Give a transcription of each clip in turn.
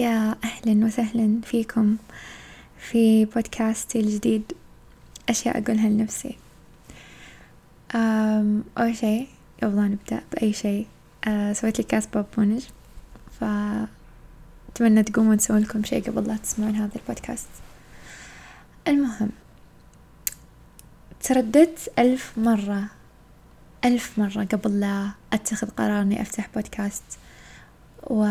يا أهلا وسهلا فيكم في بودكاستي الجديد أشياء أقولها لنفسي. أول شيء ما نبدأ بأي شيء. أه سويت لي كاس بابونج فأتمنى تقومون تسوون لكم شيء قبل لا تسمعون هذا البودكاست. المهم ترددت ألف مرة ألف مرة قبل لا أتخذ قرار إني أفتح بودكاست. و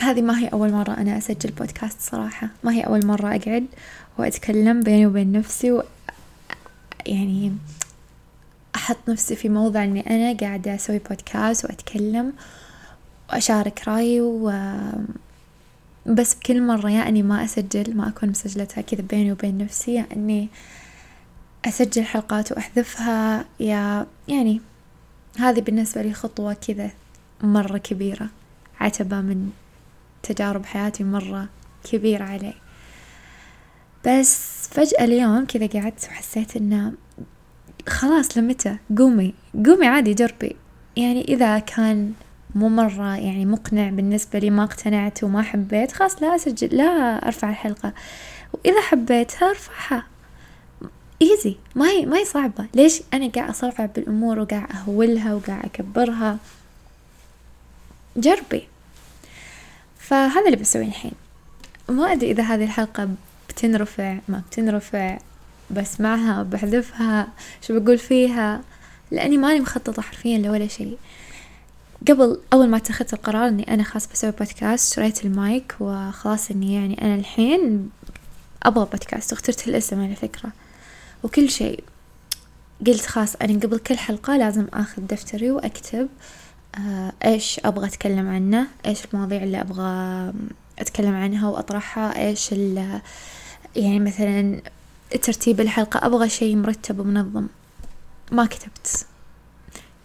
هذه ما هي أول مرة أنا أسجل بودكاست صراحة. ما هي أول مرة أقعد وأتكلم بيني وبين نفسي و يعني أحط نفسي في موضع إني أنا قاعدة أسوي بودكاست وأتكلم وأشارك رأيي و بس بكل مرة يا أني ما أسجل ما أكون مسجلتها كذا بيني وبين نفسي يا أني أسجل حلقات وأحذفها. يا يعني هذه بالنسبة لي خطوة كذا مرة كبيرة عتبة من تجارب حياتي مرة كبيرة علي. بس فجأة اليوم كذا قعدت وحسيت إنه خلاص لمتى؟ قومي. قومي عادي جربي. يعني إذا كان مو مرة يعني مقنع بالنسبة لي ما اقتنعت وما حبيت خلاص لا أسجل لا أرفع الحلقة. وإذا حبيتها أرفعها. ايزي ما هي ما هي صعبة. ليش أنا قاعد أصعب بالأمور وقاعد أهولها وقاعد أكبرها؟ جربي. فهذا اللي بسويه الحين. ما أدري إذا هذه الحلقة بتنرفع ما بتنرفع بسمعها بحذفها شو بقول فيها لأني ماني مخططة حرفيا لولا شيء. قبل أول ما اتخذت القرار إني أنا خلاص بسوي بودكاست شريت المايك وخلاص إني يعني أنا الحين أبغى بودكاست واخترت الاسم على فكرة. وكل شيء. قلت خلاص أنا قبل كل حلقة لازم أخذ دفتري وأكتب آه إيش أبغى أتكلم عنه؟ إيش المواضيع اللي أبغى أتكلم عنها وأطرحها؟ إيش يعني مثلا ترتيب الحلقة؟ أبغى شيء مرتب ومنظم. ما كتبت.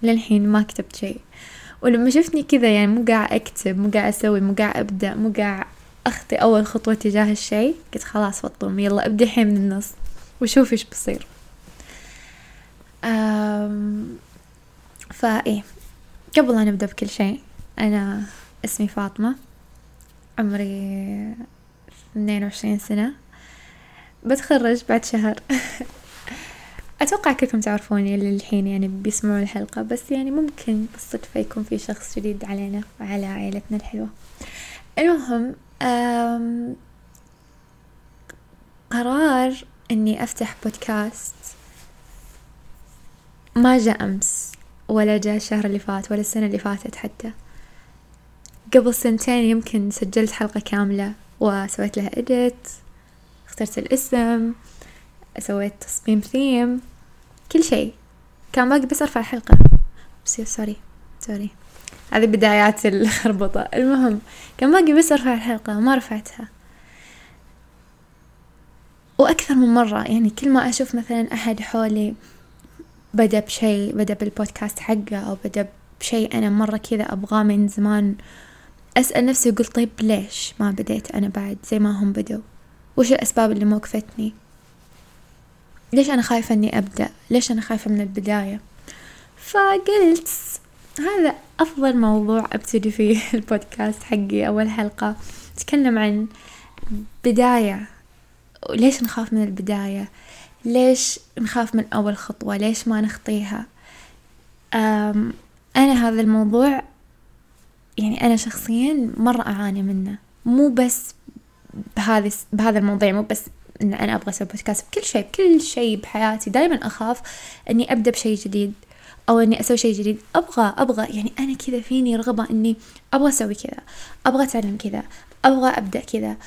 للحين ما كتبت شيء. ولما شفتني كذا يعني مو قاعد أكتب مو قاعد أسوي مو قاعد أبدأ مو قاعد أخطي أول خطوة تجاه الشيء قلت خلاص فطوم يلا ابدي الحين من النص. وشوفي إيش بصير. فايه قبل لا نبدأ بكل شيء أنا اسمي فاطمة عمري اثنين وعشرين سنة بتخرج بعد شهر. أتوقع كلكم تعرفوني للحين يعني بيسمعوا الحلقة بس يعني ممكن بالصدفة يكون في شخص جديد علينا وعلى عائلتنا الحلوة. المهم قرار إني أفتح بودكاست ما جاء أمس. ولا جاء الشهر اللي فات ولا السنة اللي فاتت حتى. قبل سنتين يمكن سجلت حلقة كاملة وسويت لها إديت اخترت الاسم سويت تصميم ثيم كل شيء. كان باقي بس أرفع الحلقة. بس sorry sorry هذه بدايات الخربطة. المهم كان باقي بس أرفع الحلقة وما رفعتها. وأكثر من مرة يعني كل ما أشوف مثلا أحد حولي بدأ بشيء بدأ بالبودكاست حقه أو بدأ بشيء أنا مرة كذا أبغاه من زمان. أسأل نفسي وأقول طيب ليش ما بديت أنا بعد زي ما هم بدوا وش الأسباب اللي موقفتني؟ ليش أنا خايفة إني أبدأ؟ ليش أنا خايفة من البداية؟ فقلت هذا أفضل موضوع أبتدي فيه البودكاست حقي أول حلقة. أتكلم عن بداية. ليش نخاف من البداية؟ ليش نخاف من أول خطوة؟ ليش ما نخطيها؟ أنا هذا الموضوع يعني أنا شخصيا مرة أعاني منه. مو بس بهذا بهذا الموضوع مو بس إن أنا أبغى أسوي بودكاست بكل شيء بكل شيء بحياتي. دائما أخاف إني أبدأ بشيء جديد أو إني أسوي شيء جديد. أبغى أبغى يعني أنا كذا فيني رغبة إني أبغى أسوي كذا أبغى أتعلم كذا أبغى أبدأ كذا.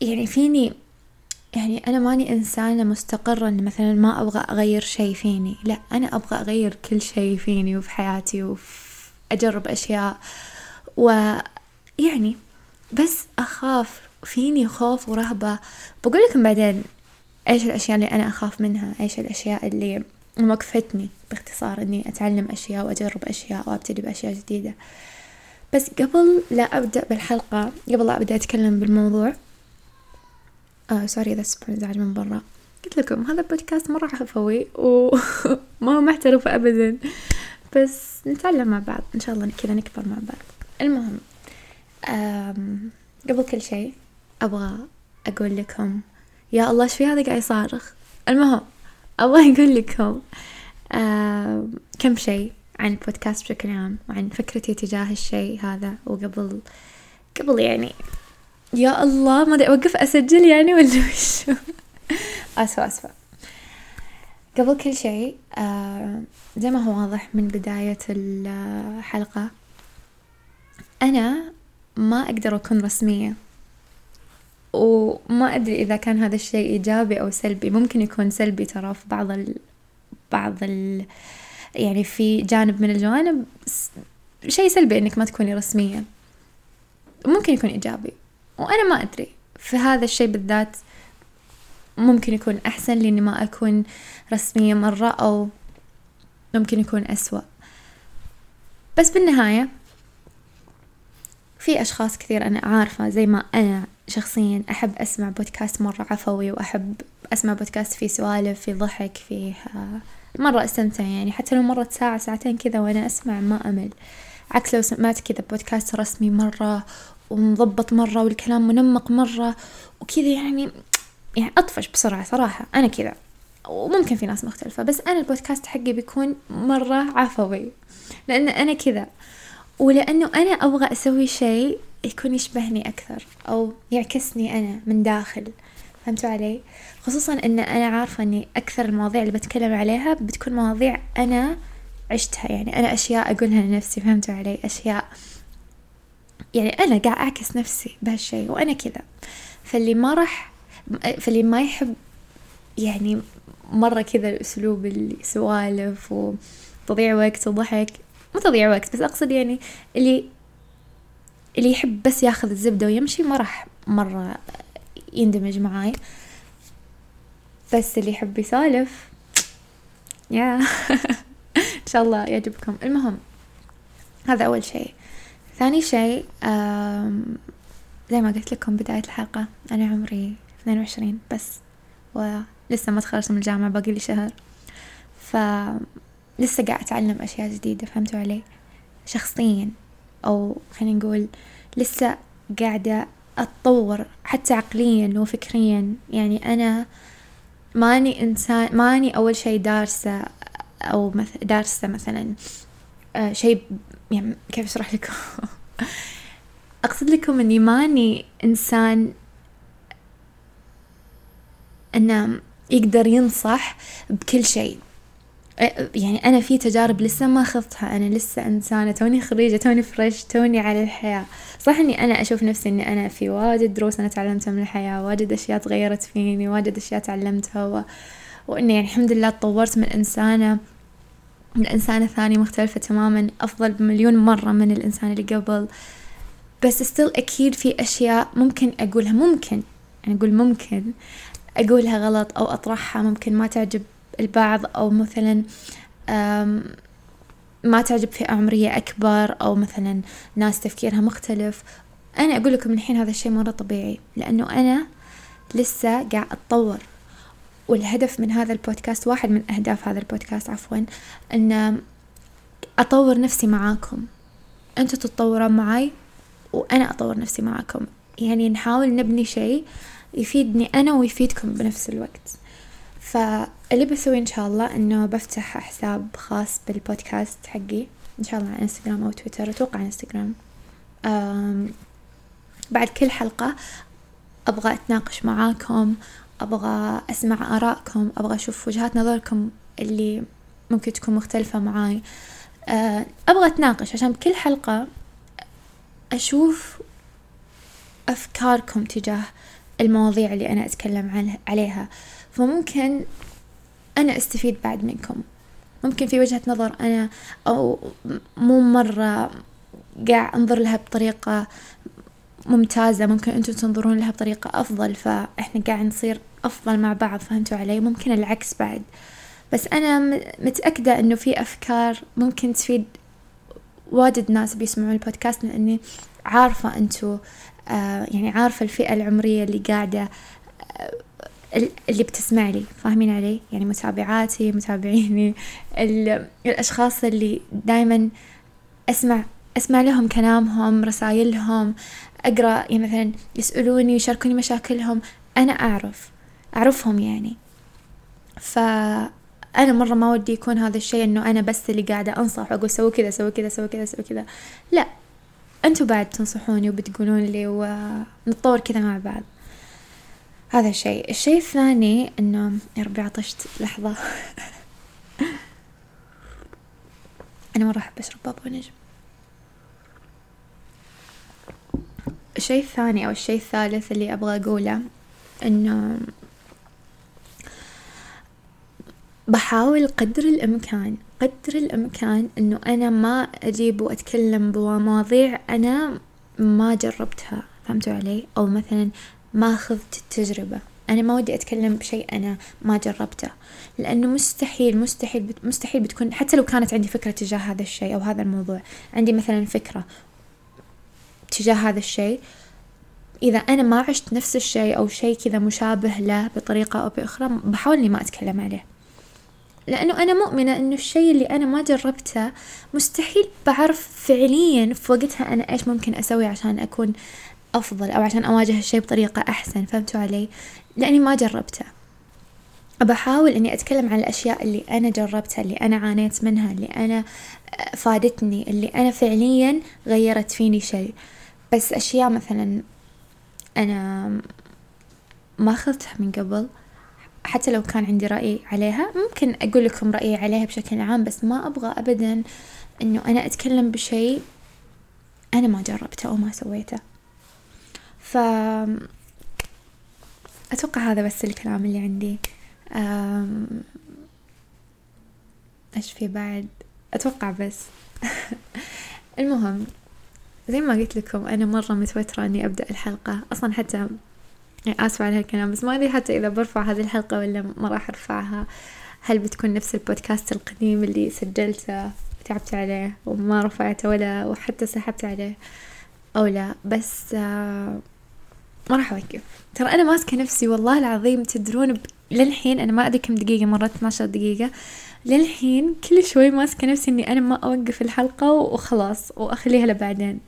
يعني فيني يعني أنا ماني إنسانة مستقرة إن مثلا ما أبغى أغير شيء فيني. لا أنا أبغى أغير كل شيء فيني وفي حياتي وأجرب أشياء. ويعني بس أخاف فيني خوف ورهبة. بقول لكم بعدين إيش الأشياء اللي أنا أخاف منها؟ إيش الأشياء اللي موقفتني باختصار إني أتعلم أشياء وأجرب أشياء وأبتدي بأشياء جديدة. بس قبل لا أبدأ بالحلقة قبل لا أبدأ أتكلم بالموضوع آه سوري إذا سمعوا إزعاج من برا. قلت لكم هذا البودكاست مرة عفوي وما هو محترف أبدا. بس نتعلم مع بعض. إن شاء الله كذا نكبر مع بعض. المهم قبل كل شيء أبغى أقول لكم يا الله شو هذا قاعد يصارخ؟ المهم أبغى أقول لكم كم شيء عن البودكاست بشكل عام وعن فكرتي تجاه الشيء هذا وقبل قبل يعني يا الله ما أدري أوقف أسجل يعني ولا وشو آسفة آسفة. قبل كل شيء آه زي ما هو واضح من بداية الحلقة أنا ما أقدر أكون رسمية. وما أدري إذا كان هذا الشيء إيجابي أو سلبي. ممكن يكون سلبي ترى في بعض ال... بعض ال... يعني في جانب من الجوانب شيء سلبي إنك ما تكوني رسمية. ممكن يكون إيجابي. وأنا ما أدري. في هذا الشيء بالذات ممكن يكون أحسن لإني ما أكون رسمية مرة أو ممكن يكون أسوأ. بس بالنهاية في أشخاص كثير أنا عارفة زي ما أنا شخصيا أحب أسمع بودكاست مرة عفوي وأحب أسمع بودكاست فيه سوالف فيه ضحك فيه مرة أستمتع يعني. حتى لو مرت ساعة ساعتين كذا وأنا أسمع ما أمل. عكس لو سمعت كذا بودكاست رسمي مرة ومضبط مرة والكلام منمق مرة وكذا يعني يعني أطفش بسرعة صراحة. أنا كذا. وممكن في ناس مختلفة بس أنا البودكاست حقي بيكون مرة عفوي. لأن أنا كذا. ولأنه أنا أبغى أسوي شيء يكون يشبهني أكثر أو يعكسني أنا من داخل. فهمتوا علي؟ خصوصا أن أنا عارفة أني أكثر المواضيع اللي بتكلم عليها بتكون مواضيع أنا عشتها. يعني أنا أشياء أقولها لنفسي. فهمتوا علي؟ أشياء يعني أنا قاعد أعكس نفسي بهالشيء وأنا كذا. فاللي ما راح فاللي ما يحب يعني مرة كذا الأسلوب اللي سوالف وتضيع وقت وضحك. مو تضيع وقت بس أقصد يعني اللي اللي يحب بس ياخذ الزبدة ويمشي ما راح مرة يندمج معاي. بس اللي يحب يسولف يا إن شاء الله يعجبكم. المهم هذا أول شيء. ثاني شيء زي ما قلت لكم بداية الحلقة أنا عمري اثنين وعشرين بس ولسه ما تخرجت من الجامعة باقي لي شهر فلسه قاعد أتعلم أشياء جديدة فهمتوا علي شخصيا أو خلينا نقول لسه قاعدة أتطور حتى عقليا وفكريا يعني أنا ماني إنسان ماني أول شي دارسة أو. دارسة مثلا شيء يعني كيف أشرح لكم؟ أقصد لكم إني ماني إنسان إنه يقدر ينصح بكل شيء. يعني أنا في تجارب لسه ما خضتها. أنا لسه إنسانة توني خريجة توني فريش توني على الحياة. صح إني أنا أشوف نفسي إني أنا في واجد دروس أنا تعلمتها من الحياة واجد أشياء تغيرت فيني واجد أشياء تعلمتها و... وإني يعني الحمد لله تطورت من إنسانة. من إنسانة ثانية مختلفة تماما أفضل بمليون مرة من الإنسان اللي قبل. بس ستيل أكيد في أشياء ممكن أقولها ممكن يعني أقول ممكن أقولها غلط أو أطرحها ممكن ما تعجب البعض أو مثلا ما تعجب فئة عمرية أكبر أو مثلا ناس تفكيرها مختلف. أنا أقول لكم الحين هذا الشيء مرة طبيعي لأنه أنا لسه قاعد أتطور. والهدف من هذا البودكاست واحد من أهداف هذا البودكاست عفوا أن أطور نفسي معاكم. أنتوا تتطورون معي وأنا أطور نفسي معاكم. يعني نحاول نبني شيء يفيدني أنا ويفيدكم بنفس الوقت. فاللي بسويه إن شاء الله إنه بفتح حساب خاص بالبودكاست حقي. إن شاء الله على إنستغرام أو تويتر أتوقع إنستغرام. بعد كل حلقة أبغى أتناقش معاكم أبغى أسمع آرائكم أبغى أشوف وجهات نظركم اللي ممكن تكون مختلفة معاي. أه أبغى أتناقش عشان بكل حلقة أشوف أفكاركم تجاه المواضيع اللي أنا أتكلم عليها. فممكن أنا أستفيد بعد منكم. ممكن في وجهة نظر أنا أو مو مرة قاعد أنظر لها بطريقة ممتازة ممكن أنتم تنظرون لها بطريقة أفضل فإحنا قاعد نصير أفضل مع بعض فهمتوا علي؟ ممكن العكس بعد. بس أنا متأكدة إنه في أفكار ممكن تفيد واجد ناس بيسمعون البودكاست لأني عارفة أنتوا آه يعني عارفة الفئة العمرية اللي قاعدة آه اللي بتسمع لي فاهمين علي؟ يعني متابعاتي متابعيني الأشخاص اللي دايما أسمع أسمع لهم كلامهم رسائلهم أقرأ يعني مثلا يسألوني يشاركوني مشاكلهم أنا أعرف أعرفهم يعني. فأنا مرة ما ودي يكون هذا الشيء إنه أنا بس اللي قاعدة أنصح وأقول سوي كذا سوي كذا سوي كذا سوي كذا. لا أنتوا بعد تنصحوني وبتقولون لي ونتطور كذا مع بعض. هذا الشيء. الشيء الثاني إنه يا ربي عطشت لحظة. أنا مرة أحب أشرب بابا نجم الشيء الثاني أو الشيء الثالث اللي أبغى أقوله إنه بحاول قدر الإمكان قدر الإمكان إنه أنا ما أجيب وأتكلم بمواضيع أنا ما جربتها فهمتوا علي؟ أو مثلا ما أخذت التجربة. أنا ما ودي أتكلم بشيء أنا ما جربته. لأنه مستحيل مستحيل مستحيل بتكون حتى لو كانت عندي فكرة تجاه هذا الشيء أو هذا الموضوع. عندي مثلا فكرة تجاه هذا الشيء. إذا أنا ما عشت نفس الشيء أو شيء كذا مشابه له بطريقة أو بأخرى بحاول إني ما أتكلم عليه. لأنه أنا مؤمنة إنه الشيء اللي أنا ما جربته مستحيل بعرف فعليا في وقتها أنا إيش ممكن أسوي عشان أكون أفضل أو عشان أواجه الشيء بطريقة أحسن. فهمتوا علي؟ لأني ما جربته. بحاول إني أتكلم عن الأشياء اللي أنا جربتها اللي أنا عانيت منها اللي أنا فادتني اللي أنا فعليا غيرت فيني شيء. بس أشياء مثلا أنا ما أخذتها من قبل. حتى لو كان عندي رأي عليها ممكن أقول لكم رأيي عليها بشكل عام بس ما أبغى أبدا إنه أنا أتكلم بشيء أنا ما جربته أو ما سويته. ف أتوقع هذا بس الكلام اللي عندي. إيش في بعد؟ أتوقع بس. المهم زي ما قلت لكم أنا مرة متوترة إني أبدأ الحلقة. أصلا حتى يعني آسفة على هالكلام بس ما أدري حتى إذا برفع هذه الحلقة ولا ما راح أرفعها. هل بتكون نفس البودكاست القديم اللي سجلته تعبت عليه وما رفعته ولا وحتى سحبت عليه أو لا؟ بس آه ما راح أوقف ترى أنا ماسكة نفسي والله العظيم تدرون ب... للحين أنا ما أدري كم دقيقة مرت 12 دقيقة. للحين كل شوي ماسكة نفسي إني أنا ما أوقف الحلقة وخلاص وأخليها لبعدين.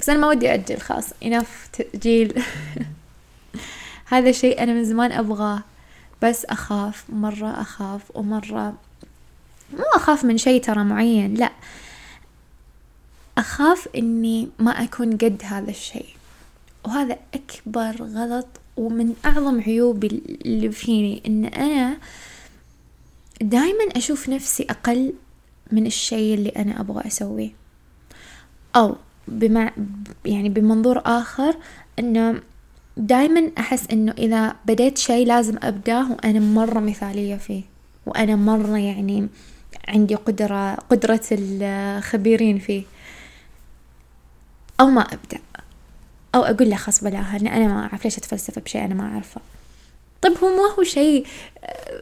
بس أنا ما ودي أجل خلاص إناف تأجيل. هذا شيء أنا من زمان أبغاه بس أخاف مرة أخاف ومرة مو أخاف من شيء ترى معين لا. أخاف إني ما أكون قد هذا الشيء. وهذا أكبر غلط ومن أعظم عيوبي اللي فيني إن أنا دايما أشوف نفسي أقل من الشيء اللي أنا أبغى أسويه. أو بمع يعني بمنظور آخر إنه دايما أحس إنه إذا بديت شيء لازم أبداه وأنا مرة مثالية فيه. وأنا مرة يعني عندي قدرة قدرة الخبيرين فيه. أو ما أبدأ. أو أقول له خلاص بلاها أنا ما أعرف ليش أتفلسف بشيء أنا ما أعرفه. طيب هو ما هو شيء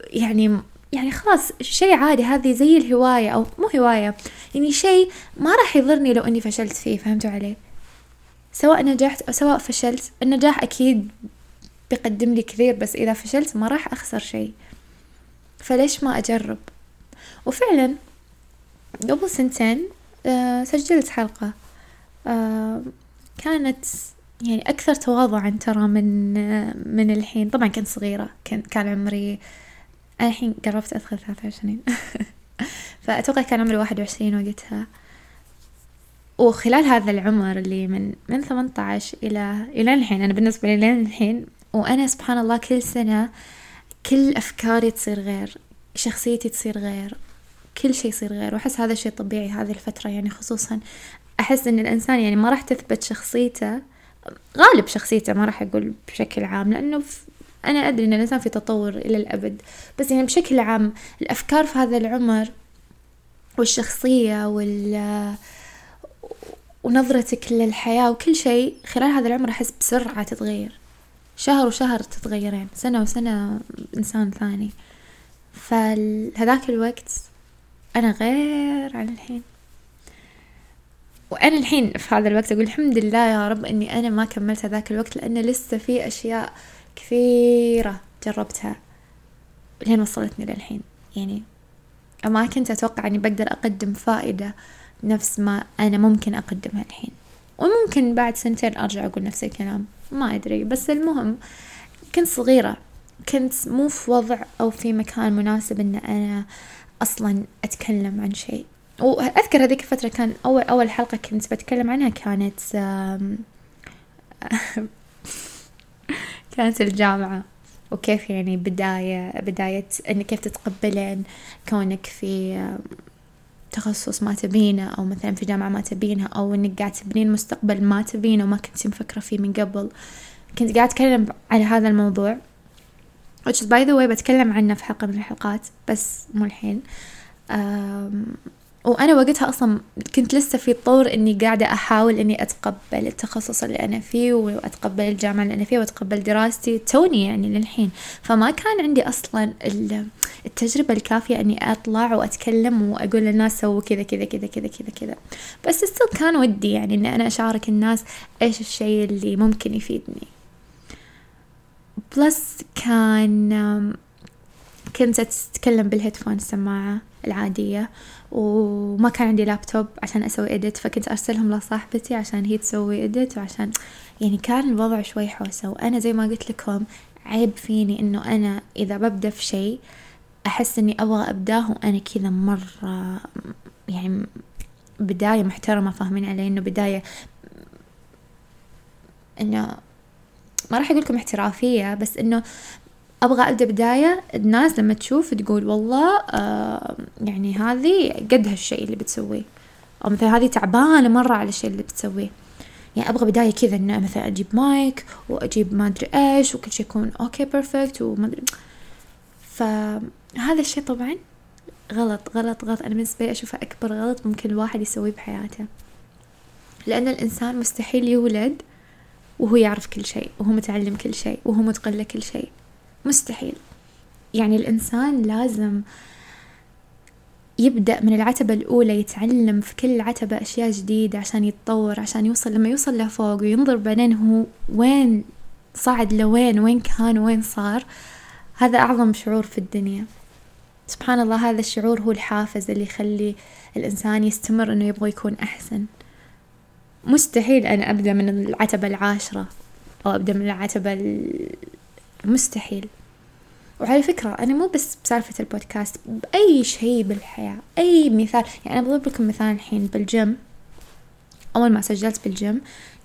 يعني يعني خلاص شيء عادي هذه زي الهواية أو مو هواية يعني شيء ما راح يضرني لو إني فشلت فيه فهمتوا علي؟ سواء نجحت أو سواء فشلت النجاح أكيد بيقدم لي كثير بس إذا فشلت ما راح أخسر شيء. فليش ما أجرب؟ وفعلا قبل سنتين آه سجلت حلقة آه كانت يعني أكثر تواضعا ترى من من الحين. طبعا كنت صغيرة كان كان عمري أنا الحين قربت أدخل ثلاثة وعشرين. فأتوقع كان عمري واحد وعشرين وقتها. وخلال هذا العمر اللي من من 18 إلى إلى الحين أنا بالنسبة لي لين الحين وأنا سبحان الله كل سنة كل أفكاري تصير غير شخصيتي تصير غير كل شيء يصير غير. وأحس هذا الشيء طبيعي هذه الفترة يعني خصوصا أحس إن الإنسان يعني ما راح تثبت شخصيته غالب شخصيته ما راح أقول بشكل عام لأنه أنا أدري إن الإنسان في تطور إلى الأبد. بس يعني بشكل عام الأفكار في هذا العمر والشخصية وال ونظرتك للحياة وكل شيء خلال هذا العمر أحس بسرعة تتغير. شهر وشهر تتغيرين سنة وسنة إنسان ثاني. فهذاك الوقت أنا غير عن الحين. وأنا الحين في هذا الوقت أقول الحمد لله يا رب إني أنا ما كملت هذاك الوقت لأن لسه في أشياء كثيرة جربتها لين وصلتني للحين. يعني ما كنت أتوقع إني بقدر أقدم فائدة نفس ما أنا ممكن أقدمها الحين. وممكن بعد سنتين أرجع أقول نفس الكلام. ما أدري. بس المهم كنت صغيرة. كنت مو في وضع أو في مكان مناسب إن أنا أصلا أتكلم عن شيء. وأذكر هذيك الفترة كان أول أول حلقة كنت بتكلم عنها كانت كانت الجامعة. وكيف يعني بداية بداية إن كيف تتقبلين كونك في تخصص ما تبينه أو مثلا في جامعة ما تبينها أو إنك قاعد تبنين مستقبل ما تبينه وما كنتي مفكرة فيه من قبل. كنت قاعد أتكلم على هذا الموضوع. Which by the way بتكلم عنه في حلقة من الحلقات بس مو الحين. وأنا وقتها أصلا كنت لسه في طور إني قاعدة أحاول إني أتقبل التخصص اللي أنا فيه وأتقبل الجامعة اللي أنا فيها وأتقبل دراستي توني يعني للحين. فما كان عندي أصلا التجربة الكافية إني أطلع وأتكلم وأقول للناس سووا كذا كذا كذا كذا كذا كذا. بس still كان ودي يعني إن أنا أشارك الناس إيش الشيء اللي ممكن يفيدني. plus كان كنت أتكلم بال headphone السماعة العادية. وما كان عندي لابتوب عشان أسوي إديت فكنت أرسلهم لصاحبتي عشان هي تسوي إديت وعشان يعني كان الوضع شوي حوسة. وأنا زي ما قلت لكم عيب فيني إنه أنا إذا ببدأ في شيء أحس إني أبغى أبداه وأنا كذا مرة يعني بداية محترمة فاهمين علي؟ إنه بداية إنه ما راح أقول لكم احترافية بس إنه أبغى أبدأ بداية الناس لما تشوف تقول والله آه يعني هذه قد هالشيء اللي بتسويه. أو مثلا هذه تعبانة مرة على الشيء اللي بتسويه. يعني أبغى بداية كذا إنه مثلا أجيب مايك وأجيب ما أدري إيش وكل شيء يكون okay perfect وما أدري. فهذا الشيء طبعا غلط غلط غلط. أنا بالنسبة لي أشوفه أكبر غلط ممكن الواحد يسويه بحياته. لأن الإنسان مستحيل يولد وهو يعرف كل شيء وهو متعلم كل شيء وهو متقن لكل شيء. مستحيل. يعني الإنسان لازم يبدأ من العتبة الأولى يتعلم في كل عتبة أشياء جديدة عشان يتطور عشان يوصل لما يوصل لفوق وينظر بعدين هو وين صعد لوين وين كان وين صار هذا أعظم شعور في الدنيا. سبحان الله هذا الشعور هو الحافز اللي يخلي الإنسان يستمر إنه يبغى يكون أحسن. مستحيل أنا أبدأ من العتبة العاشرة أو أبدأ من العتبة مستحيل. وعلى فكرة أنا مو بس بسالفة البودكاست بأي شيء بالحياة أي مثال يعني أنا بضرب لكم مثال الحين بالجيم. أول ما سجلت بالجيم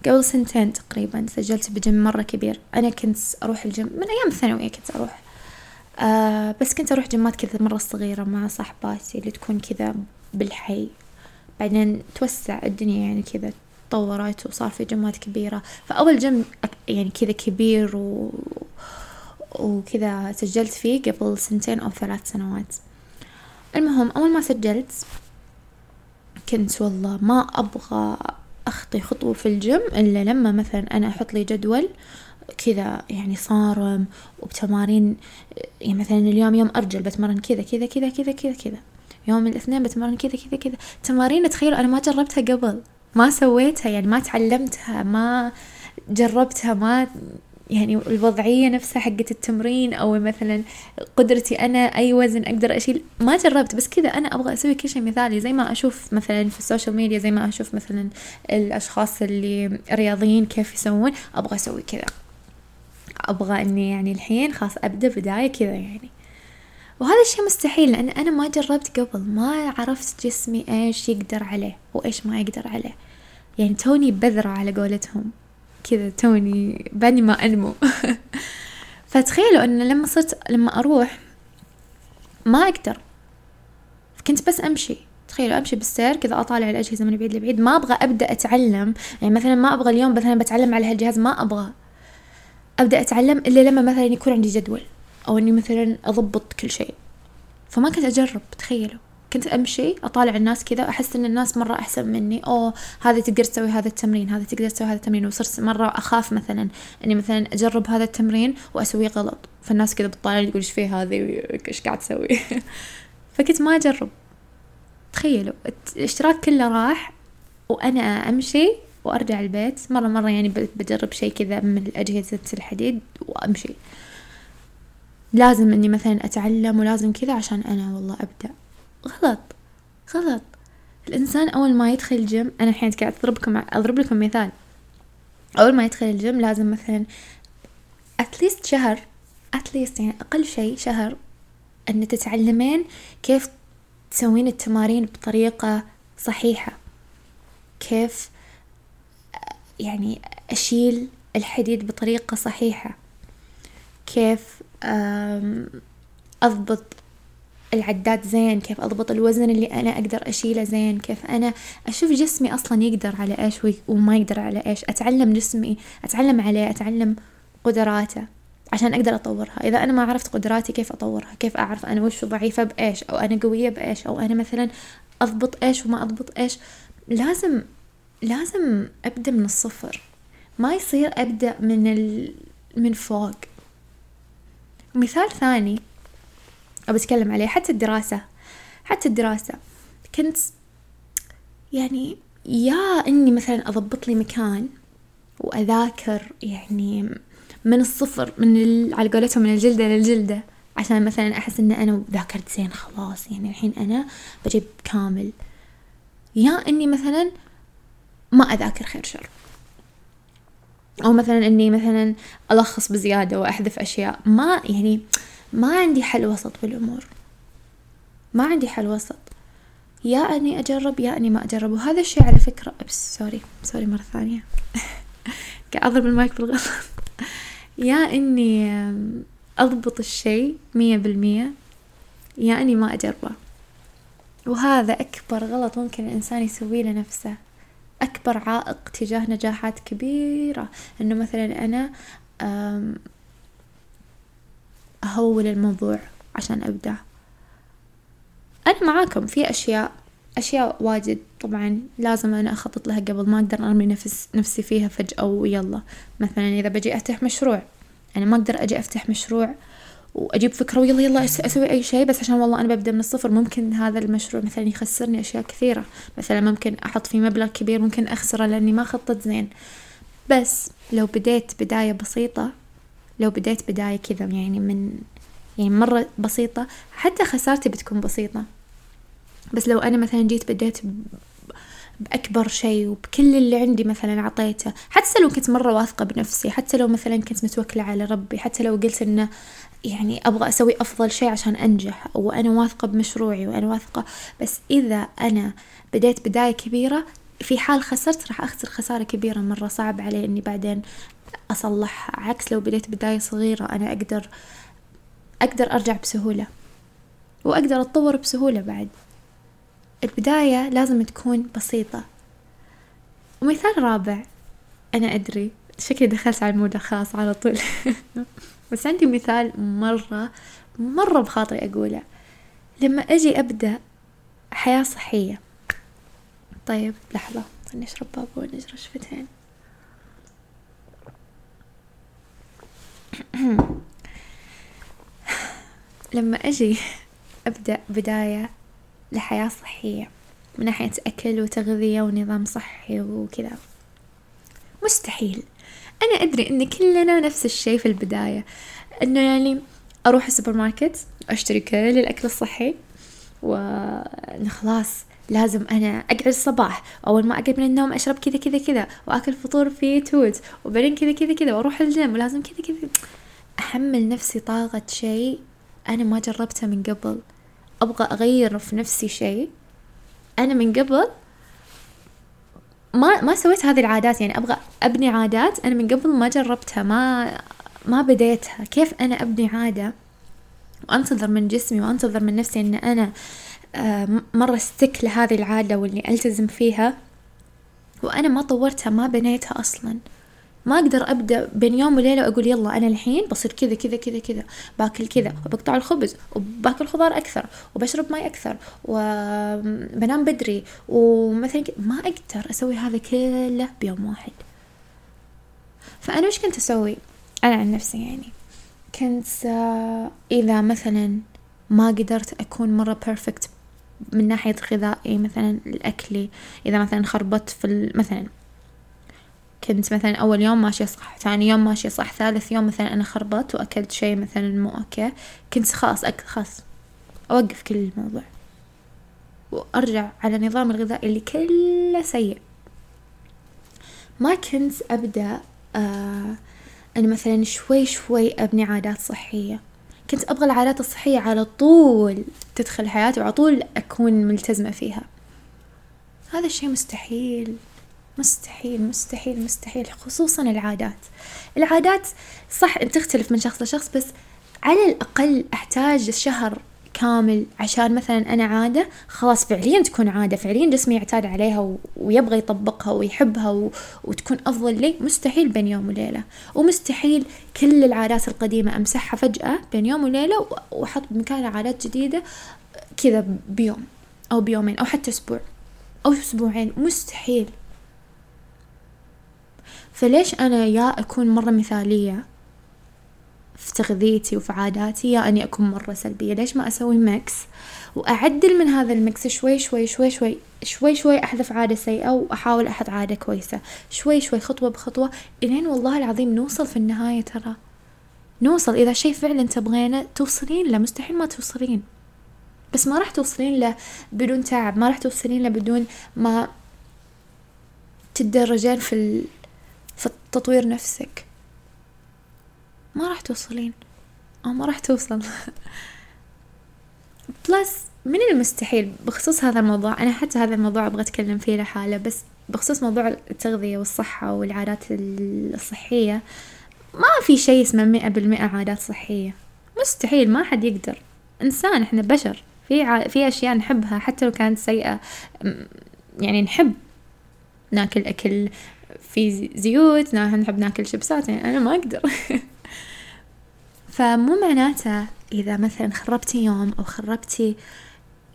قبل سنتين تقريبا سجلت بجيم مرة كبير. أنا كنت أروح الجيم من أيام الثانوية كنت أروح. آه بس كنت أروح جيمات كذا مرة صغيرة مع صاحباتي اللي تكون كذا بالحي. بعدين توسع الدنيا يعني كذا تطورت وصار في جيمات كبيرة. فأول جيم يعني كذا كبير و... وكذا سجلت فيه قبل سنتين أو ثلاث سنوات. المهم أول ما سجلت كنت والله ما أبغى أخطي خطوة في الجيم إلا لما مثلا أنا أحط لي جدول كذا يعني صارم وبتمارين يعني مثلا اليوم يوم أرجل بتمرن كذا كذا كذا كذا كذا كذا. يوم الاثنين بتمرن كذا كذا كذا. تمارين تخيلوا أنا ما جربتها قبل. ما سويتها يعني ما تعلمتها ما جربتها ما يعني الوضعية نفسها حقت التمرين أو مثلا قدرتي أنا أي وزن أقدر أشيل ما جربت. بس كذا أنا أبغى أسوي كل شيء مثالي. زي ما أشوف مثلا في ال social media زي ما أشوف مثلا الأشخاص اللي رياضيين كيف يسوون أبغى أسوي كذا. أبغى إني يعني الحين خلاص أبدأ بداية كذا يعني. وهذا الشيء مستحيل لأن أنا ما جربت قبل. ما عرفت جسمي إيش يقدر عليه وإيش ما يقدر عليه. يعني توني بذرة على قولتهم. كذا توني باني ما أنمو. فتخيلوا أن لما صرت لما أروح ما أقدر. كنت بس أمشي. تخيلوا أمشي بالسير كذا أطالع الأجهزة من بعيد لبعيد. ما أبغى أبدأ أتعلم. يعني مثلا ما أبغى اليوم مثلا بتعلم على هالجهاز ما أبغى أبدأ أتعلم إلا لما مثلا يكون عندي جدول أو إني مثلا أضبط كل شيء. فما كنت أجرب تخيلوا. كنت أمشي أطالع الناس كذا أحس إن الناس مرة أحسن مني. أوه هذا تقدر تسوي هذا التمرين هذا تقدر تسوي هذا التمرين. وصرت مرة أخاف مثلا إني مثلا أجرب هذا التمرين وأسويه غلط. فالناس كذا بتطالعني تقول إيش فيه هذه؟ إيش قاعد تسوي؟ فكنت ما أجرب. تخيلوا الاشتراك كله راح وأنا أمشي وأرجع البيت. مرة مرة يعني بجرب شيء كذا من أجهزة الحديد وأمشي. لازم إني مثلا أتعلم ولازم كذا عشان أنا والله أبدأ. غلط. غلط. الإنسان أول ما يدخل الجيم أنا الحين قاعد أضربكم أضرب لكم مثال. أول ما يدخل الجيم لازم مثلا أتليست شهر أتليست يعني أقل شيء شهر أن تتعلمين كيف تسوين التمارين بطريقة صحيحة. كيف يعني أشيل الحديد بطريقة صحيحة. كيف أضبط العداد زين كيف أضبط الوزن اللي أنا أقدر أشيله زين كيف أنا أشوف جسمي أصلا يقدر على إيش وما يقدر على إيش. أتعلم جسمي أتعلم عليه أتعلم قدراته عشان أقدر أطورها. إذا أنا ما عرفت قدراتي كيف أطورها؟ كيف أعرف أنا وش ضعيفة بإيش؟ أو أنا قوية بإيش؟ أو أنا مثلا أضبط إيش وما أضبط إيش؟ لازم لازم أبدأ من الصفر. ما يصير أبدأ من ال... من فوق. مثال ثاني أبى أتكلم عليه حتى الدراسة حتى الدراسة. كنت يعني يا إني مثلا أضبط لي مكان وأذاكر يعني من الصفر من ال... على قولتهم من الجلدة للجلدة عشان مثلا أحس إن أنا ذاكرت زين خلاص. يعني الحين أنا بجيب كامل. يا إني مثلا ما أذاكر خير شر. أو مثلا إني مثلا ألخص بزيادة وأحذف أشياء. ما يعني ما عندي حل وسط بالأمور. ما عندي حل وسط. يا أني أجرب يا أني ما أجرب. وهذا الشيء على فكرة بس sorry sorry مرة ثانية. قاعد أضرب المايك بالغلط. يا إني أضبط الشيء مية بالمية. يا أني ما أجربه. وهذا أكبر غلط ممكن الإنسان يسويه لنفسه. أكبر عائق تجاه نجاحات كبيرة. إنه مثلا أنا أهول الموضوع عشان أبدع أنا معاكم في أشياء أشياء واجد طبعا لازم أنا أخطط لها قبل ما أقدر أرمي نفس نفسي فيها فجأة ويلا. مثلا إذا بجي أفتح مشروع أنا ما أقدر أجي أفتح مشروع وأجيب فكرة ويلا يلا أسوي أي شيء بس عشان والله أنا ببدأ من الصفر. ممكن هذا المشروع مثلا يخسرني أشياء كثيرة. مثلا ممكن أحط فيه مبلغ كبير ممكن أخسره لأني ما خطط زين. بس لو بديت بداية بسيطة لو بديت بداية كذا يعني من يعني مرة بسيطة حتى خسارتي بتكون بسيطة. بس لو أنا مثلا جيت بديت بأكبر شيء وبكل اللي عندي مثلا عطيته حتى لو كنت مرة واثقة بنفسي حتى لو مثلا كنت متوكلة على ربي حتى لو قلت إنه يعني أبغى أسوي أفضل شيء عشان أنجح وأنا واثقة بمشروعي وأنا واثقة. بس إذا أنا بديت بداية كبيرة في حال خسرت راح أخسر خسارة كبيرة مرة صعب علي إني بعدين أصلحها عكس لو بديت بداية صغيرة أنا أقدر أقدر أرجع بسهولة وأقدر أتطور بسهولة بعد. البداية لازم تكون بسيطة. ومثال رابع أنا أدري شكلي دخلت على المود الخاص على طول. بس عندي مثال مرة مرة بخاطري أقوله. لما أجي أبدأ حياة صحية. طيب لحظة خلني أشرب بابا ونجرى لما أجي أبدأ بداية لحياة صحية من ناحية أكل وتغذية ونظام صحي وكذا. مستحيل. أنا أدري إن كلنا نفس الشي في البداية. إنه يعني أروح السوبر ماركت أشتري كل الأكل الصحي وخلاص لازم أنا أقعد الصباح أول ما أقعد من النوم أشرب كذا كذا كذا وأكل فطور فيه توت وبعدين كذا كذا كذا وأروح الجيم ولازم كذا كذا. أحمل نفسي طاقة شيء أنا ما جربته من قبل. أبغى أغير في نفسي شيء أنا من قبل. ما ما سويت هذه العادات يعني أبغى أبني عادات أنا من قبل ما جربتها ما ما بديتها. كيف أنا أبني عادة؟ وأنتظر من جسمي وأنتظر من نفسي أنا آه، مرة استك لهذه العادة واللي ألتزم فيها. وأنا ما طورتها ما بنيتها أصلا. ما أقدر أبدأ بين يوم وليلة وأقول يلا أنا الحين بصير كذا كذا كذا كذا. باكل كذا وبقطع الخبز وباكل خضار أكثر وبشرب ماي أكثر وبنام بدري ومثلا ما أقدر أسوي هذا كله بيوم واحد. فأنا وش كنت أسوي؟ أنا عن نفسي يعني. كنت آه، إذا مثلا ما قدرت أكون مرة perfect من ناحية غذائي مثلا الأكلي إذا مثلا خربطت في مثلا كنت مثلا أول يوم ماشية صح ثاني يوم ماشية صح ثالث يوم مثلا أنا خربت وأكلت شيء مثلا مو أوكي كنت خلاص أك خلاص أوقف كل الموضوع وأرجع على نظام الغذائي اللي كله سيء. ما كنت أبدأ آه أنا مثلا شوي شوي أبني عادات صحية. كنت أبغى العادات الصحية على طول تدخل حياتي وعلى طول أكون ملتزمة فيها. هذا الشيء مستحيل مستحيل مستحيل مستحيل خصوصا العادات. العادات صح تختلف من شخص لشخص بس على الأقل أحتاج شهر كامل عشان مثلا أنا عادة خلاص فعليا تكون عادة فعليا جسمي يعتاد عليها. ويبغى يطبقها ويحبها و... وتكون أفضل لي مستحيل بين يوم وليلة ومستحيل كل العادات القديمة أمسحها فجأة بين يوم وليلة وأحط بمكانها عادات جديدة كذا بيوم أو بيومين أو حتى أسبوع أو أسبوعين مستحيل فليش أنا يا أكون مرة مثالية في تغذيتي وفي عاداتي يا أني أكون مرة سلبية. ليش ما أسوي mix وأعدل من هذا ال mix شوي شوي شوي شوي شوي شوي أحذف عادة سيئة وأحاول أحط عادة كويسة. شوي شوي خطوة بخطوة إلين والله العظيم نوصل في النهاية ترى. نوصل. إذا شيء فعلا تبغينه توصلين له. مستحيل ما توصلين. بس ما راح توصلين له بدون تعب. ما راح توصلين له بدون ما تتدرجين في في تطوير نفسك. ما راح توصلين. أو ما راح توصل. بلس من المستحيل بخصوص هذا الموضوع أنا حتى هذا الموضوع أبغى أتكلم فيه لحاله بس بخصوص موضوع التغذية والصحة والعادات الصحية ما في شيء اسمه مئة بالمئة عادات صحية. مستحيل ما حد يقدر. إنسان إحنا بشر. في ع... في أشياء نحبها حتى لو كانت سيئة يعني نحب ناكل أكل في زيوت نحب ناكل شيبسات يعني أنا ما أقدر. فمو معناته إذا مثلا خربتي يوم أو خربتي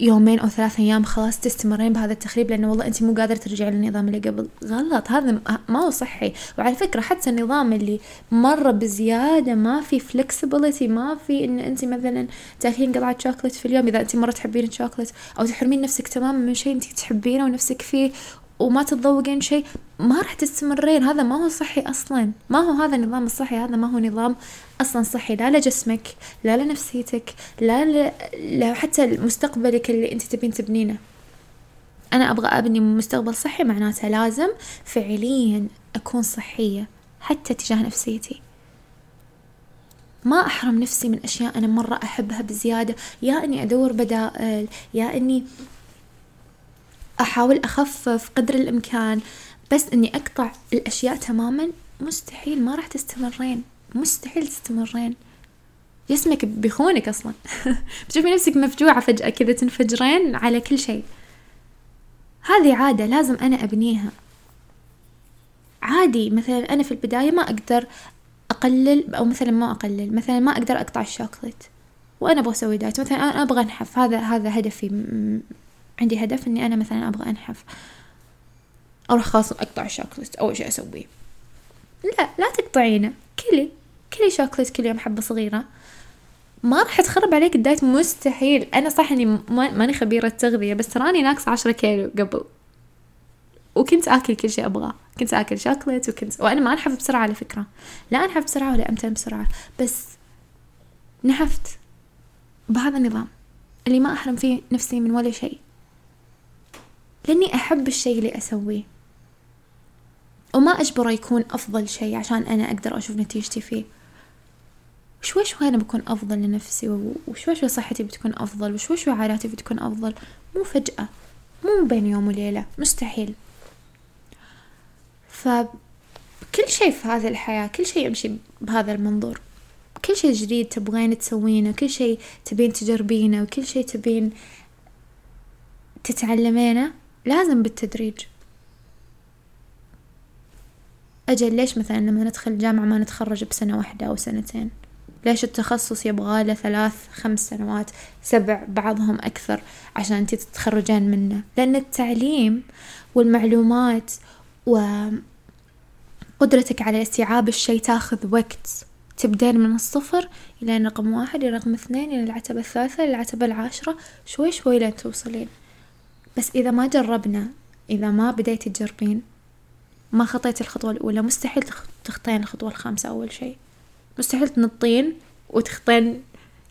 يومين أو ثلاثة أيام خلاص تستمرين بهذا التخريب لأنه والله أنت مو قادرة ترجعي للنظام اللي قبل. غلط هذا ما هو صحي. وعلى فكرة حتى النظام اللي مرة بزيادة ما في flexibility ما في إن أنت مثلا تأكلين قطعة شوكولات في اليوم. إذا أنت مرة تحبين الشوكولات أو تحرمين نفسك تماما من شيء أنت تحبينه ونفسك فيه وما تتذوقين شيء ما راح تستمرين. هذا ما هو صحي أصلا. ما هو هذا النظام الصحي هذا ما هو نظام أصلا صحي. لا لجسمك لا لنفسيتك لا ل... حتى مستقبلك اللي أنت تبين تبنينه. أنا أبغى أبني مستقبل صحي معناته لازم فعليا أكون صحية حتى تجاه نفسيتي. ما أحرم نفسي من أشياء أنا مرة أحبها بزيادة. يا إني أدور بدائل يا إني أحاول أخفف قدر الإمكان بس إني أقطع الأشياء تماما مستحيل ما راح تستمرين مستحيل تستمرين. جسمك بيخونك أصلا. بتشوفي نفسك مفجوعة فجأة كذا تنفجرين على كل شيء. هذه عادة لازم أنا أبنيها. عادي مثلا أنا في البداية ما أقدر أقلل أو مثلا ما أقلل مثلا ما أقدر أقطع الشوكولات وأنا أبغى أسوي دايت مثلا أنا أبغى أنحف هذا هذا هدفي. عندي هدف إني أنا مثلا أبغى أنحف. أروح خلاص أقطع الشوكولات أول شيء أسويه. لا لا تقطعينه. كلي كلي شوكولات كل يوم حبة صغيرة. ما راح تخرب عليك الدايت مستحيل. أنا صح إني ماني خبيرة تغذية بس تراني ناقصة عشرة كيلو قبل. وكنت آكل كل شيء أبغاه. كنت آكل شوكولات وكنت وأنا ما أنحف بسرعة على فكرة. لا أنحف بسرعة ولا أمتن بسرعة. بس نحفت. بهذا النظام. اللي ما أحرم فيه نفسي من ولا شيء. لأني أحب الشيء اللي أسويه. وما أجبره يكون أفضل شيء عشان أنا أقدر أشوف نتيجتي فيه. شوي شوي أنا بكون أفضل لنفسي وشوي شوي صحتي بتكون أفضل وشوي شوي عاداتي بتكون أفضل. مو فجأة مو بين يوم وليلة مستحيل. فكل شيء في هذه الحياة كل شيء يمشي بهذا المنظور. كل شيء جديد تبغين تسوينه كل شيء تبين تجربينه وكل شيء تبين تتعلمينه. لازم بالتدريج. أجل ليش مثلا لما ندخل جامعة ما نتخرج بسنة واحدة أو سنتين؟ ليش التخصص يبغى له ثلاث خمس سنوات سبع بعضهم أكثر عشان أنت تتخرجين منه؟ لأن التعليم والمعلومات وقدرتك على استيعاب الشيء تاخذ وقت. تبدين من الصفر إلى رقم واحد إلى رقم اثنين إلى العتبة الثالثة إلى العتبة العاشرة شوي شوي لين توصلين. بس إذا ما جربنا إذا ما بديتي تجربين ما خطيت الخطوة الأولى مستحيل تخطين الخطوة الخامسة أول شيء. مستحيل تنطين وتخطين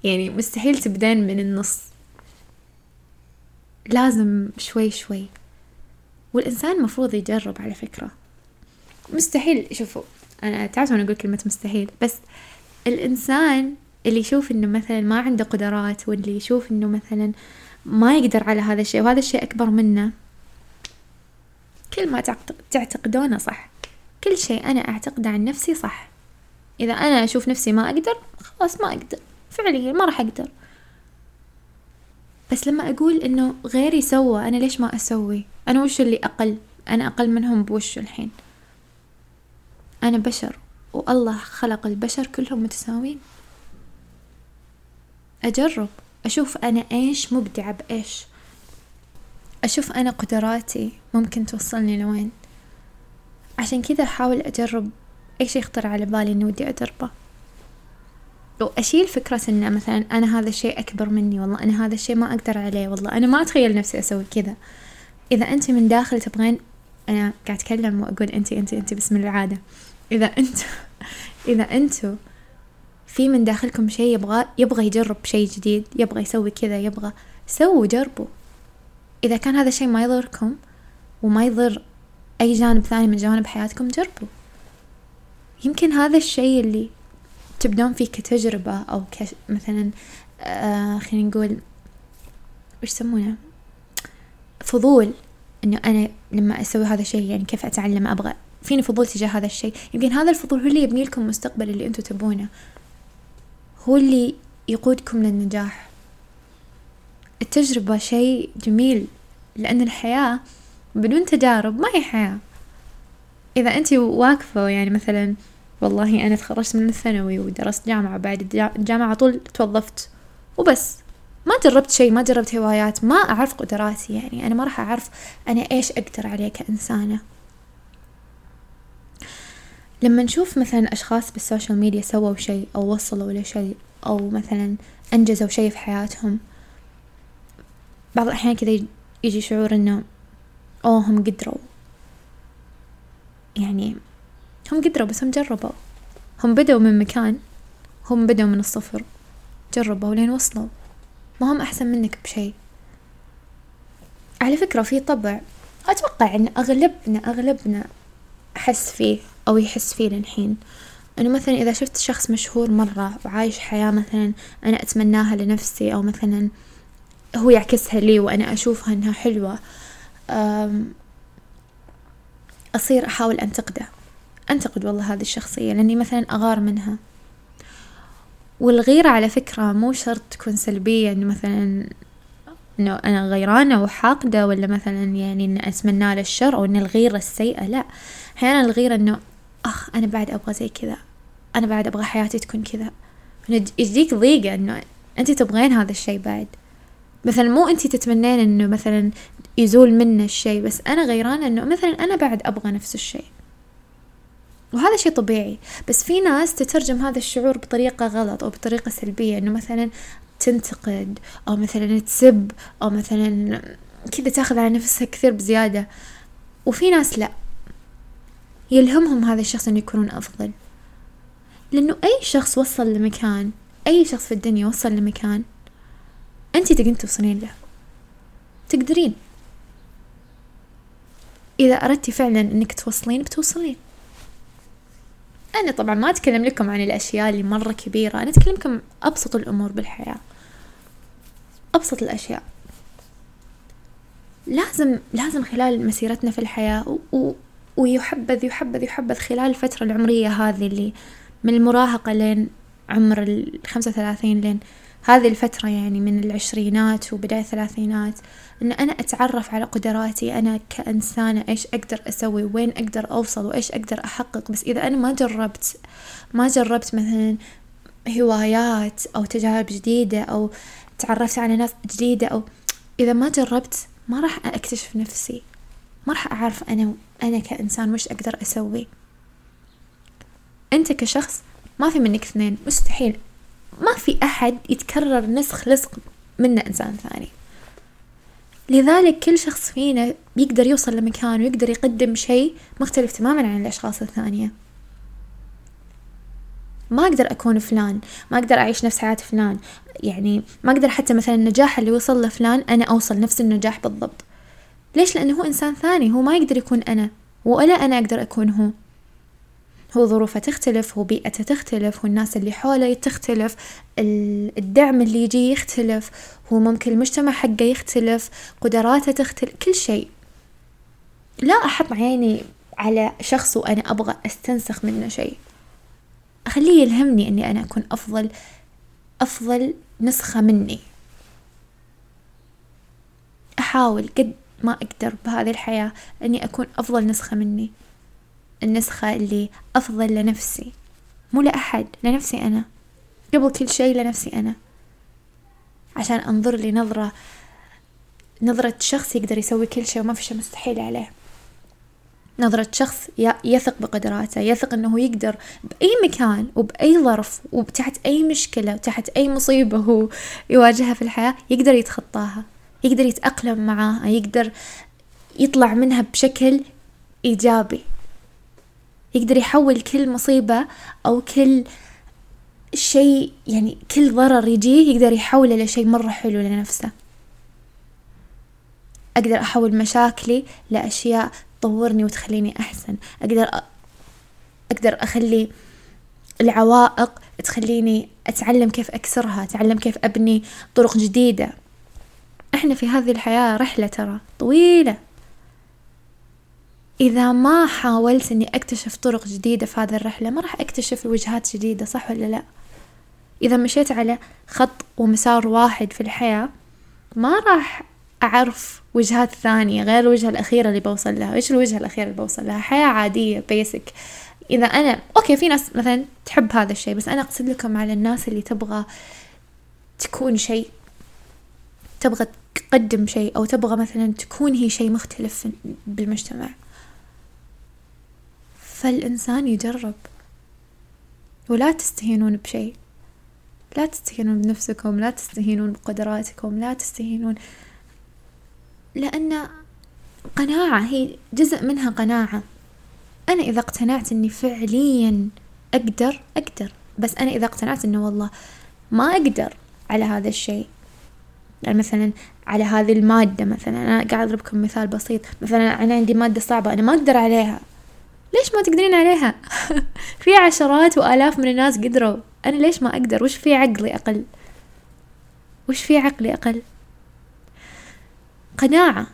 يعني مستحيل تبدين من النص. لازم شوي شوي. والإنسان مفروض يجرب على فكرة. مستحيل شوفوا أنا تعرف أنا أقول كلمة مستحيل بس الإنسان اللي يشوف إنه مثلا ما عنده قدرات واللي يشوف إنه مثلا ما يقدر على هذا الشيء وهذا الشيء أكبر منه. كل ما تعتقدونه صح. كل شيء أنا أعتقده عن نفسي صح. إذا أنا أشوف نفسي ما أقدر خلاص ما أقدر. فعليا ما راح أقدر. بس لما أقول إنه غيري سوى أنا ليش ما أسوي؟ أنا وش اللي أقل؟ أنا أقل منهم بوش الحين. أنا بشر والله خلق البشر كلهم متساويين. أجرب. أشوف أنا إيش مبدعة بإيش. أشوف أنا قدراتي ممكن توصلني لوين. عشان كذا أحاول أجرب أي شي يخطر على بالي إني ودي أجربه. وأشيل فكرة إن مثلا أنا هذا الشيء أكبر مني والله أنا هذا الشيء ما أقدر عليه والله أنا ما أتخيل نفسي أسوي كذا. إذا أنت من داخل تبغين أنا قاعد أتكلم وأقول أنت أنت أنت بسم العادة. إذا أنت إذا أنتوا في من داخلكم شيء يبغى يبغى يجرب شيء جديد يبغى يسوي كذا يبغى سووا جربوا إذا كان هذا الشيء ما يضركم وما يضر أي جانب ثاني من جوانب حياتكم جربوا. يمكن هذا الشيء اللي تبدون فيه كتجربة أو كمثلا آه خلينا نقول وش يسمونه؟ فضول إنه أنا لما أسوي هذا الشيء يعني كيف أتعلم؟ أبغى فيني فضول تجاه هذا الشيء. يمكن هذا الفضول هو اللي يبني لكم المستقبل اللي أنتم تبونه. هو اللي يقودكم للنجاح. التجربة شيء جميل لأن الحياة بدون تجارب ما هي حياة. إذا أنت واقفة يعني مثلا والله أنا تخرجت من الثانوي ودرست جامعة بعد الجامعة طول توظفت وبس. ما جربت شيء ما جربت هوايات ما أعرف قدراتي يعني. أنا ما راح أعرف أنا إيش أقدر عليه كإنسانة. لما نشوف مثلا أشخاص بالسوشيال ميديا سووا شيء أو وصلوا لشيء أو مثلا أنجزوا شيء في حياتهم بعض الأحيان كذا يجي شعور إنه أوه هم قدروا. يعني هم قدروا بس هم جربوا. هم بدوا من مكان هم بدوا من الصفر. جربوا لين وصلوا. ما هم أحسن منك بشيء. على فكرة في طبع. أتوقع إن أغلبنا أغلبنا أحس فيه. أو يحس فيه للحين. إنه مثلا إذا شفت شخص مشهور مرة وعايش حياة مثلا أنا أتمناها لنفسي أو مثلا هو يعكسها لي وأنا أشوفها إنها حلوة أصير أحاول أنتقده. أنتقد والله هذه الشخصية لأني مثلا أغار منها. والغيرة على فكرة مو شرط تكون سلبية إنه مثلا إنه أنا غيرانة وحاقدة ولا مثلا يعني إن أتمنى له الشر أو إن الغيرة السيئة لا. أحيانا الغيرة إنه أخ أنا بعد أبغى زي كذا. أنا بعد أبغى حياتي تكون كذا. يجيك ضيقة إنه أنت تبغين هذا الشي بعد. مثلا مو أنت تتمنين إنه مثلا يزول منه الشي بس أنا غيرانة إنه مثلا أنا بعد أبغى نفس الشي. وهذا شيء طبيعي. بس في ناس تترجم هذا الشعور بطريقة غلط أو بطريقة سلبية إنه مثلا تنتقد أو مثلا تسب أو مثلا كذا تاخذ على نفسها كثير بزيادة. وفي ناس لا. يلهمهم هذا الشخص إنه يكونون أفضل. لأنه أي شخص وصل لمكان أي شخص في الدنيا وصل لمكان أنت تقدرين توصلين له. تقدرين. إذا أردتي فعلا إنك توصلين بتوصلين. أنا طبعا ما أتكلم لكم عن الأشياء اللي مرة كبيرة أنا أتكلم لكم أبسط الأمور بالحياة. أبسط الأشياء. لازم لازم خلال مسيرتنا في الحياة و... و... ويحبذ يحبذ يحبذ خلال الفترة العمرية هذه اللي من المراهقة لين عمر الخمسة وثلاثين لين هذه الفترة يعني من العشرينات وبداية الثلاثينات إن أنا أتعرف على قدراتي أنا كإنسانة إيش أقدر أسوي وين أقدر أوصل وإيش أقدر أحقق. بس إذا أنا ما جربت ما جربت مثلا هوايات أو تجارب جديدة أو تعرفت على ناس جديدة أو إذا ما جربت ما راح أكتشف نفسي ما راح أعرف أنا أنا كإنسان وش أقدر أسوي. أنت كشخص ما في منك اثنين مستحيل. ما في أحد يتكرر نسخ لصق منه إنسان ثاني. لذلك كل شخص فينا يقدر يوصل لمكان ويقدر يقدم شيء مختلف تماما عن الأشخاص الثانية. ما أقدر أكون فلان ما أقدر أعيش نفس حياة فلان. يعني ما أقدر حتى مثلا النجاح اللي وصل لفلان أنا أوصل نفس النجاح بالضبط. ليش؟ لأنه هو إنسان ثاني هو ما يقدر يكون أنا ولا أنا أقدر أكون هو. هو ظروفه تختلف هو بيئته تختلف هو الناس اللي حوله تختلف الدعم اللي يجي يختلف هو ممكن المجتمع حقه يختلف قدراته تختلف كل شيء. لا أحط عيني على شخص وأنا أبغى أستنسخ منه شيء. أخليه يلهمني أني أنا أكون أفضل أفضل نسخة مني. أحاول قد ما أقدر بهذه الحياة أني أكون أفضل نسخة مني. النسخة اللي أفضل لنفسي. مو لأحد لنفسي أنا. قبل كل شيء لنفسي أنا. عشان أنظر لي نظرة نظرة شخص يقدر يسوي كل شيء وما في شيء مستحيل عليه. نظرة شخص يثق بقدراته يثق أنه يقدر بأي مكان وبأي ظرف وتحت أي مشكلة وتحت أي مصيبة هو يواجهها في الحياة يقدر يتخطاها. يقدر يتأقلم معاها يقدر يطلع منها بشكل إيجابي. يقدر يحول كل مصيبة أو كل شيء يعني كل ضرر يجيه يقدر يحوله لشيء مرة حلو لنفسه. أقدر أحول مشاكلي لأشياء تطورني وتخليني أحسن. أقدر أقدر أخلي العوائق تخليني أتعلم كيف أكسرها أتعلم كيف أبني طرق جديدة. إحنا في هذه الحياة رحلة ترى طويلة. إذا ما حاولت إني أكتشف طرق جديدة في هذه الرحلة ما راح أكتشف وجهات جديدة صح ولا لا؟ إذا مشيت على خط ومسار واحد في الحياة ما راح أعرف وجهات ثانية غير الوجهة الأخيرة اللي بوصل لها. إيش الوجهة الأخيرة اللي بوصل لها؟ حياة عادية basic إذا أنا okay في ناس مثلا تحب هذا الشيء بس أنا أقصد لكم على الناس اللي تبغى تكون شيء تبغى تقدم شيء أو تبغى مثلا تكون هي شيء مختلف بالمجتمع. فالإنسان يجرب. ولا تستهينون بشيء. لا تستهينون بنفسكم لا تستهينون بقدراتكم لا تستهينون. لأن قناعة هي جزء منها قناعة. أنا إذا اقتنعت إني فعليا أقدر أقدر. بس أنا إذا اقتنعت إنه والله ما أقدر على هذا الشيء. يعني مثلا على هذه المادة مثلا. أنا قاعد أضربكم مثال بسيط. مثلا أنا عندي مادة صعبة أنا ما أقدر عليها. ليش ما تقدرين عليها؟ في عشرات وآلاف من الناس قدروا. أنا ليش ما أقدر؟ وش في عقلي أقل؟ وش في عقلي أقل؟ قناعة.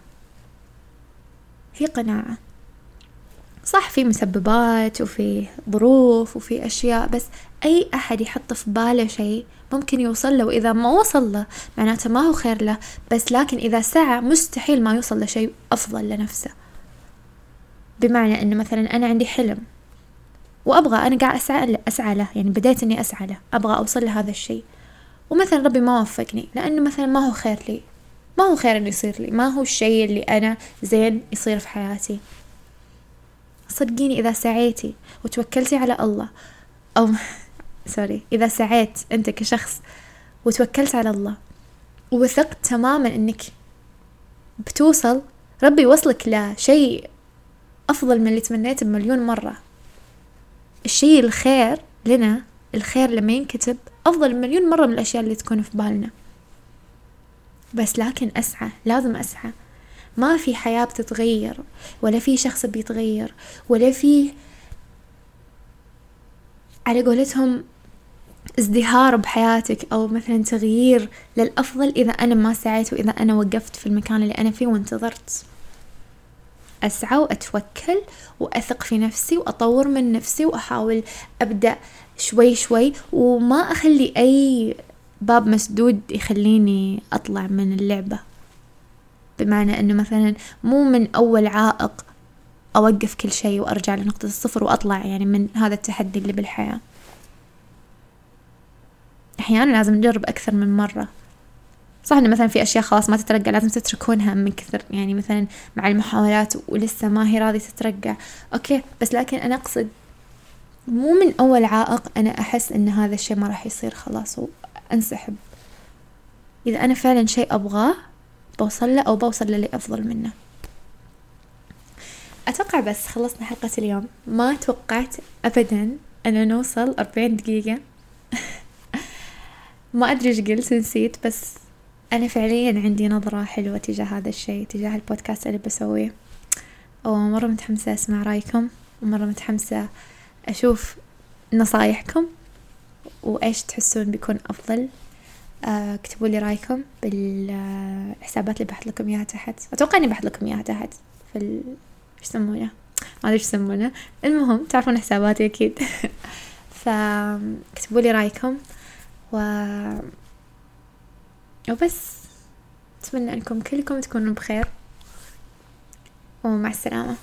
هي قناعة. صح في مسببات وفي ظروف وفي أشياء بس أي أحد يحط في باله شيء ممكن يوصل له وإذا ما وصل له معناته ما هو خير له بس لكن إذا سعى مستحيل ما يوصل لشيء أفضل لنفسه. بمعنى أنه مثلا أنا عندي حلم وأبغى أنا قاعد أسعى أسعى له يعني بديت إني أسعى له أبغى أوصل لهذا الشيء. ومثلا ربي ما وفقني لأنه مثلا ما هو خير لي ما هو خير إنه يصير لي ما هو الشيء اللي أنا زين يصير في حياتي. صدقيني إذا سعيتي وتوكلتي على الله أو سوري إذا سعيت أنت كشخص وتوكلت على الله ووثقت تماما إنك بتوصل ربي يوصلك لشيء أفضل من اللي تمنيته بمليون مرة. الشيء الخير لنا الخير لما ينكتب أفضل مليون مرة من الأشياء اللي تكون في بالنا. بس لكن أسعى لازم أسعى. ما في حياة بتتغير ولا في شخص بيتغير ولا في على قولتهم ازدهار بحياتك أو مثلا تغيير للأفضل إذا أنا ما سعيت وإذا أنا وقفت في المكان اللي أنا فيه وانتظرت. أسعى وأتوكل وأثق في نفسي وأطور من نفسي وأحاول أبدأ شوي شوي وما أخلي أي باب مسدود يخليني أطلع من اللعبة. بمعنى أنه مثلا مو من أول عائق أوقف كل شيء وأرجع لنقطة الصفر وأطلع يعني من هذا التحدي اللي بالحياة. أحيانا لازم نجرب أكثر من مرة. صح إنه مثلا في أشياء خلاص ما تترقع لازم تتركونها من كثر يعني مثلا مع المحاولات ولسه ما هي راضية تترقع أوكي بس لكن أنا أقصد مو من أول عائق أنا أحس إن هذا الشيء ما راح يصير خلاص وأنسحب. إذا أنا فعلا شيء أبغاه بوصل له أو بوصل للي أفضل منه. أتوقع بس خلصنا حلقة اليوم. ما توقعت ابدا أنا نوصل أربعين دقيقة. ما أدري إيش قلت نسيت بس أنا فعليا عندي نظرة حلوة تجاه هذا الشيء تجاه البودكاست اللي بسويه. ومرة متحمسة أسمع رأيكم ومرة متحمسة أشوف نصايحكم وإيش تحسون بيكون أفضل. اكتبوا لي رأيكم بالحسابات اللي بحط لكم إياها تحت. أتوقع إني بحط لكم إياها تحت في ال... إيش يسمونه؟ ما أدري إيش يسمونه. المهم تعرفون حساباتي أكيد. فاكتبوا لي رأيكم و وبس. أتمنى أنكم كلكم تكونوا بخير. ومع السلامة.